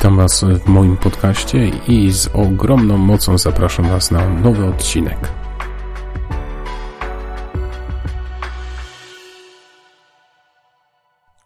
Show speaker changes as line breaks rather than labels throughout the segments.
Witam Was w moim podcaście i z ogromną mocą zapraszam Was na nowy odcinek.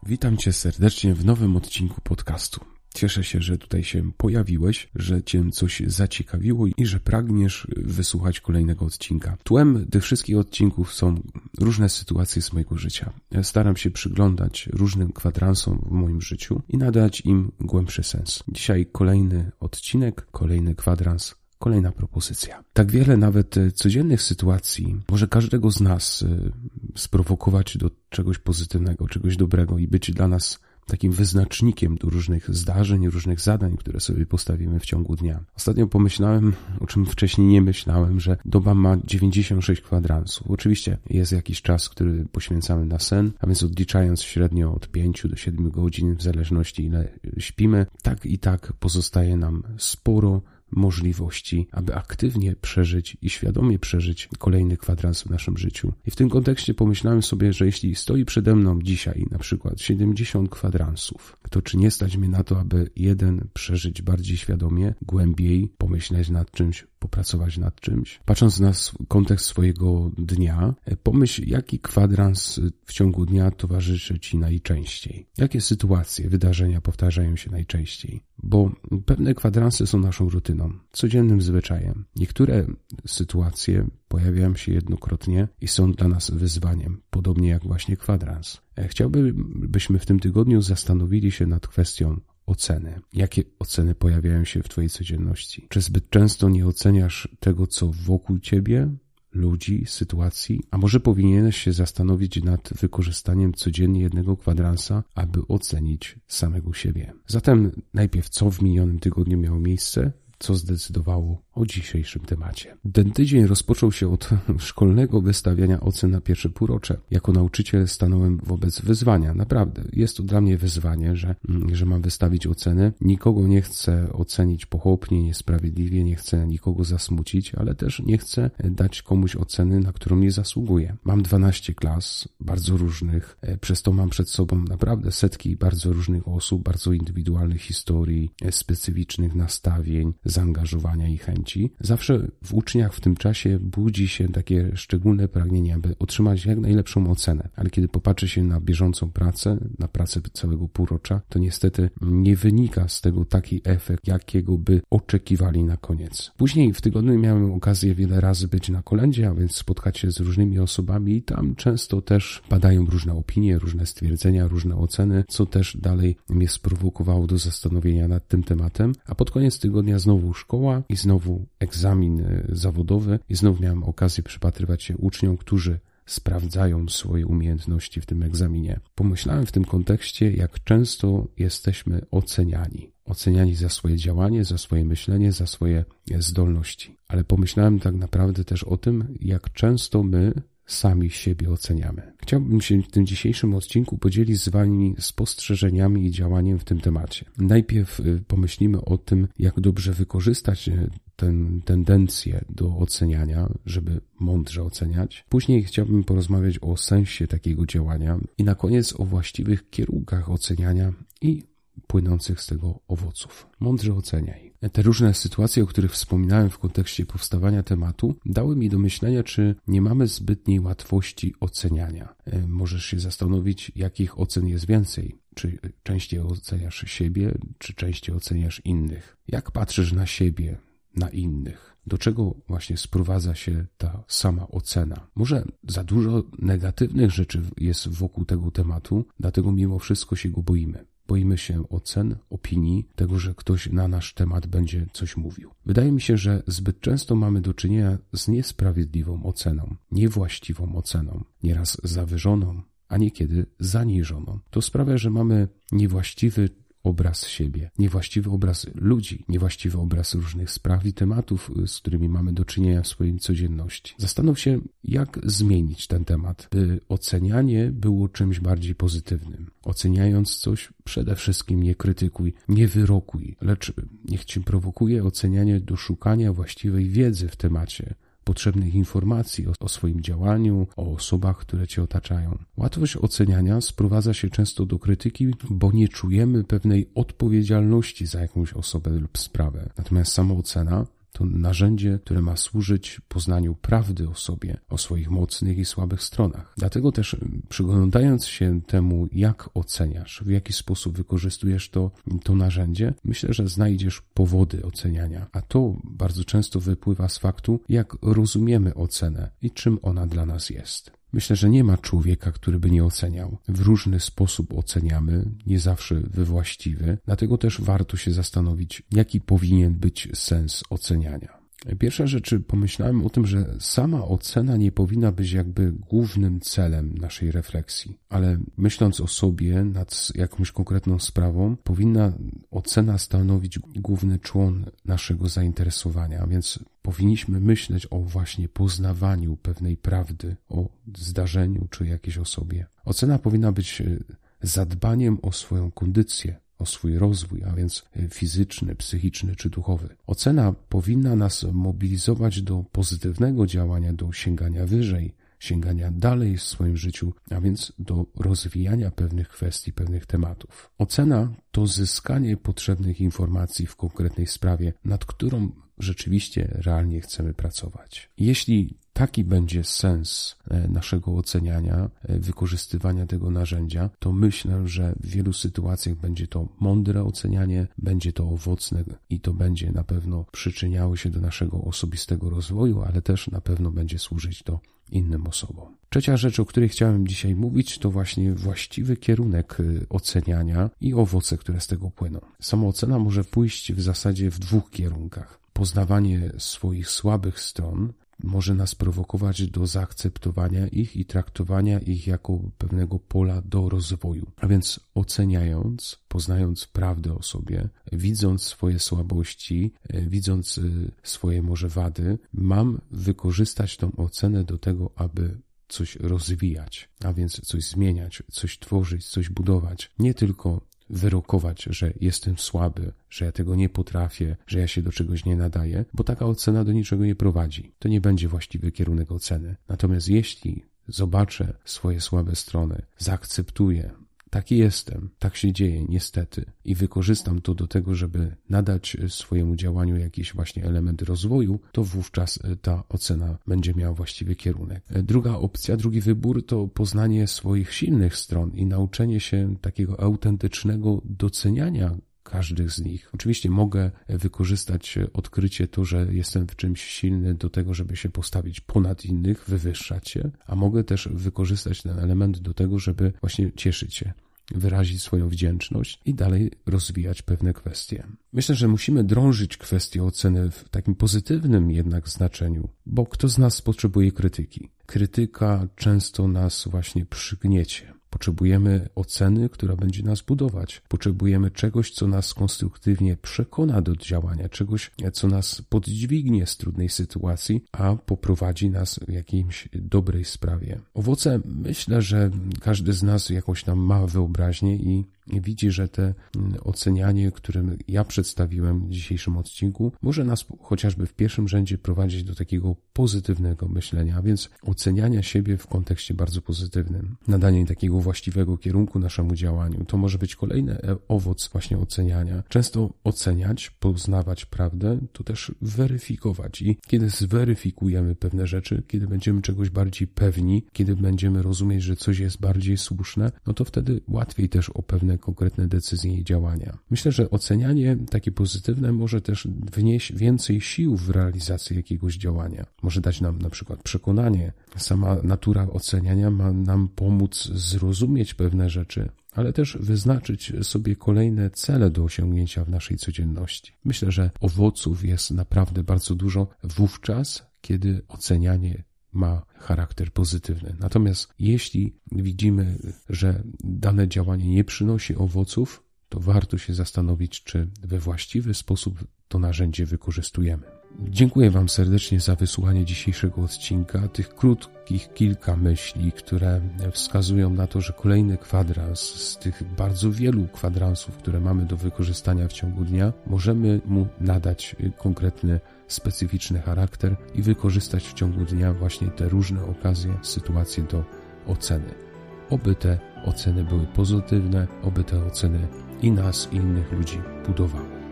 Witam Cię serdecznie w nowym odcinku podcastu. Cieszę się, że tutaj się pojawiłeś, że Cię coś zaciekawiło i że pragniesz wysłuchać kolejnego odcinka. Tłem tych wszystkich odcinków są różne sytuacje z mojego życia. Ja staram się przyglądać różnym kwadransom w moim życiu i nadać im głębszy sens. Dzisiaj kolejny odcinek, kolejny kwadrans kolejna propozycja. Tak wiele nawet codziennych sytuacji może każdego z nas y, sprowokować do czegoś pozytywnego, czegoś dobrego i być dla nas takim wyznacznikiem do różnych zdarzeń, różnych zadań, które sobie postawimy w ciągu dnia. Ostatnio pomyślałem, o czym wcześniej nie myślałem, że doba ma 96 kwadransów. Oczywiście jest jakiś czas, który poświęcamy na sen, a więc odliczając średnio od 5 do 7 godzin, w zależności ile śpimy, tak i tak pozostaje nam sporo możliwości, aby aktywnie przeżyć i świadomie przeżyć kolejny kwadrans w naszym życiu. I w tym kontekście pomyślałem sobie, że jeśli stoi przede mną dzisiaj na przykład 70 kwadransów, to czy nie stać mnie na to, aby jeden przeżyć bardziej świadomie, głębiej, pomyśleć nad czymś, popracować nad czymś. Patrząc na kontekst swojego dnia, pomyśl, jaki kwadrans w ciągu dnia towarzyszy Ci najczęściej. Jakie sytuacje, wydarzenia powtarzają się najczęściej? Bo pewne kwadransy są naszą rutyną, codziennym zwyczajem. Niektóre sytuacje pojawiają się jednokrotnie i są dla nas wyzwaniem, podobnie jak właśnie kwadrans. Chciałbym, byśmy w tym tygodniu zastanowili się nad kwestią oceny. Jakie oceny pojawiają się w Twojej codzienności? Czy zbyt często nie oceniasz tego, co wokół Ciebie, ludzi, sytuacji, a może powinieneś się zastanowić nad wykorzystaniem codziennie jednego kwadransa, aby ocenić samego siebie. Zatem najpierw co w minionym tygodniu miało miejsce, co zdecydowało o dzisiejszym temacie. Ten tydzień rozpoczął się od szkolnego wystawiania ocen na pierwsze półrocze. Jako nauczyciel stanąłem wobec wyzwania. Naprawdę, jest to dla mnie wyzwanie, że, że mam wystawić oceny. Nikogo nie chcę ocenić pochopnie, niesprawiedliwie, nie chcę nikogo zasmucić, ale też nie chcę dać komuś oceny, na którą nie zasługuję. Mam 12 klas, bardzo różnych, e, przez to mam przed sobą naprawdę setki bardzo różnych osób, bardzo indywidualnych historii, e, specyficznych nastawień, zaangażowania i chęci zawsze w uczniach w tym czasie budzi się takie szczególne pragnienie, aby otrzymać jak najlepszą ocenę. Ale kiedy popatrzy się na bieżącą pracę, na pracę całego półrocza, to niestety nie wynika z tego taki efekt, jakiego by oczekiwali na koniec. Później w tygodniu miałem okazję wiele razy być na kolędzie, a więc spotkać się z różnymi osobami i tam często też padają różne opinie, różne stwierdzenia, różne oceny, co też dalej mnie sprowokowało do zastanowienia nad tym tematem. A pod koniec tygodnia znowu szkoła i znowu egzamin e, zawodowy i znów miałem okazję przypatrywać się uczniom, którzy sprawdzają swoje umiejętności w tym egzaminie. Pomyślałem w tym kontekście, jak często jesteśmy oceniani. Oceniani za swoje działanie, za swoje myślenie, za swoje zdolności. Ale pomyślałem tak naprawdę też o tym, jak często my sami siebie oceniamy. Chciałbym się w tym dzisiejszym odcinku podzielić z Wami spostrzeżeniami i działaniem w tym temacie. Najpierw y, pomyślimy o tym, jak dobrze wykorzystać y, tę tendencję do oceniania, żeby mądrze oceniać. Później chciałbym porozmawiać o sensie takiego działania i na koniec o właściwych kierunkach oceniania i płynących z tego owoców. Mądrze oceniaj. Te różne sytuacje, o których wspominałem w kontekście powstawania tematu, dały mi do myślenia, czy nie mamy zbytniej łatwości oceniania. E, możesz się zastanowić, jakich ocen jest więcej. Czy częściej oceniasz siebie, czy częściej oceniasz innych? Jak patrzysz na siebie, na innych? Do czego właśnie sprowadza się ta sama ocena? Może za dużo negatywnych rzeczy jest wokół tego tematu, dlatego mimo wszystko się go boimy. Boimy się ocen, opinii, tego, że ktoś na nasz temat będzie coś mówił. Wydaje mi się, że zbyt często mamy do czynienia z niesprawiedliwą oceną, niewłaściwą oceną, nieraz zawyżoną, a niekiedy zaniżoną. To sprawia, że mamy niewłaściwy obraz siebie, niewłaściwy obraz ludzi, niewłaściwy obraz różnych spraw i tematów, z którymi mamy do czynienia w swojej codzienności. Zastanów się, jak zmienić ten temat, by ocenianie było czymś bardziej pozytywnym. Oceniając coś, przede wszystkim nie krytykuj, nie wyrokuj, lecz niech cię prowokuje ocenianie do szukania właściwej wiedzy w temacie, potrzebnych informacji o, o swoim działaniu, o osobach, które cię otaczają. Łatwość oceniania sprowadza się często do krytyki, bo nie czujemy pewnej odpowiedzialności za jakąś osobę lub sprawę. Natomiast samoocena to narzędzie, które ma służyć poznaniu prawdy o sobie, o swoich mocnych i słabych stronach. Dlatego też przyglądając się temu, jak oceniasz, w jaki sposób wykorzystujesz to, to narzędzie, myślę, że znajdziesz powody oceniania. A to bardzo często wypływa z faktu, jak rozumiemy ocenę i czym ona dla nas jest. Myślę, że nie ma człowieka, który by nie oceniał. W różny sposób oceniamy, nie zawsze we właściwy, dlatego też warto się zastanowić, jaki powinien być sens oceniania. Pierwsza rzecz, pomyślałem o tym, że sama ocena nie powinna być jakby głównym celem naszej refleksji, ale myśląc o sobie nad jakąś konkretną sprawą, powinna ocena stanowić główny człon naszego zainteresowania, więc powinniśmy myśleć o właśnie poznawaniu pewnej prawdy, o zdarzeniu czy jakiejś osobie. Ocena powinna być e, zadbaniem o swoją kondycję, o swój rozwój, a więc fizyczny, psychiczny czy duchowy. Ocena powinna nas mobilizować do pozytywnego działania, do sięgania wyżej, sięgania dalej w swoim życiu, a więc do rozwijania pewnych kwestii, pewnych tematów. Ocena to zyskanie potrzebnych informacji w konkretnej sprawie, nad którą rzeczywiście realnie chcemy pracować. Jeśli taki będzie sens e, naszego oceniania, e, wykorzystywania tego narzędzia, to myślę, że w wielu sytuacjach będzie to mądre ocenianie, będzie to owocne i to będzie na pewno przyczyniało się do naszego osobistego rozwoju, ale też na pewno będzie służyć do innym osobom. Trzecia rzecz, o której chciałem dzisiaj mówić, to właśnie właściwy kierunek e, oceniania i owoce, które z tego płyną. Samoocena może pójść w zasadzie w dwóch kierunkach poznawanie swoich słabych stron może nas prowokować do zaakceptowania ich i traktowania ich jako pewnego pola do rozwoju. A więc oceniając, poznając prawdę o sobie, widząc swoje słabości, e, widząc e, swoje może wady, mam wykorzystać tą ocenę do tego, aby coś rozwijać, a więc coś zmieniać, coś tworzyć, coś budować. Nie tylko wyrokować, że jestem słaby, że ja tego nie potrafię, że ja się do czegoś nie nadaję, bo taka ocena do niczego nie prowadzi. To nie będzie właściwy kierunek oceny. Natomiast jeśli zobaczę swoje słabe strony, zaakceptuję, Taki jestem, tak się dzieje, niestety, i wykorzystam to do tego, żeby nadać swojemu działaniu jakiś właśnie element rozwoju, to wówczas e, ta ocena będzie miała właściwy kierunek. E, druga opcja, drugi wybór to poznanie swoich silnych stron i nauczenie się takiego autentycznego doceniania każdych z nich. Oczywiście mogę wykorzystać odkrycie to, że jestem w czymś silny do tego, żeby się postawić ponad innych, wywyższać się, a mogę też wykorzystać ten element do tego, żeby właśnie cieszyć się wyrazić swoją wdzięczność i dalej rozwijać pewne kwestie. Myślę, że musimy drążyć kwestię oceny w takim pozytywnym jednak znaczeniu, bo kto z nas potrzebuje krytyki? Krytyka często nas właśnie przygniecie. Potrzebujemy oceny, która będzie nas budować. Potrzebujemy czegoś, co nas konstruktywnie przekona do działania, czegoś, co nas podźwignie z trudnej sytuacji, a poprowadzi nas w jakiejś dobrej sprawie. Owoce myślę, że każdy z nas jakąś tam ma wyobraźnię i widzi, że te mm, ocenianie, którym ja przedstawiłem w dzisiejszym odcinku, może nas chociażby w pierwszym rzędzie prowadzić do takiego pozytywnego myślenia, a więc oceniania siebie w kontekście bardzo pozytywnym, nadanie takiego właściwego kierunku naszemu działaniu. To może być kolejny e, owoc właśnie oceniania. Często oceniać, poznawać prawdę, to też weryfikować. I kiedy zweryfikujemy pewne rzeczy, kiedy będziemy czegoś bardziej pewni, kiedy będziemy rozumieć, że coś jest bardziej słuszne, no to wtedy łatwiej też o pewne konkretne decyzje i działania. Myślę, że ocenianie takie pozytywne może też wnieść więcej sił w realizacji jakiegoś działania. Może dać nam na przykład przekonanie. Sama natura oceniania ma nam pomóc zrozumieć pewne rzeczy, ale też wyznaczyć sobie kolejne cele do osiągnięcia w naszej codzienności. Myślę, że owoców jest naprawdę bardzo dużo wówczas, kiedy ocenianie ma charakter pozytywny. Natomiast jeśli widzimy, że dane działanie nie przynosi owoców, to warto się zastanowić, czy we właściwy sposób to narzędzie wykorzystujemy. Dziękuję Wam serdecznie za wysłuchanie dzisiejszego odcinka. Tych krótkich kilka myśli, które wskazują na to, że kolejny kwadrans z tych bardzo wielu kwadransów, które mamy do wykorzystania w ciągu dnia, możemy mu nadać konkretny, specyficzny charakter i wykorzystać w ciągu dnia właśnie te różne okazje, sytuacje do oceny. Oby te oceny były pozytywne, oby te oceny i nas, i innych ludzi budowały.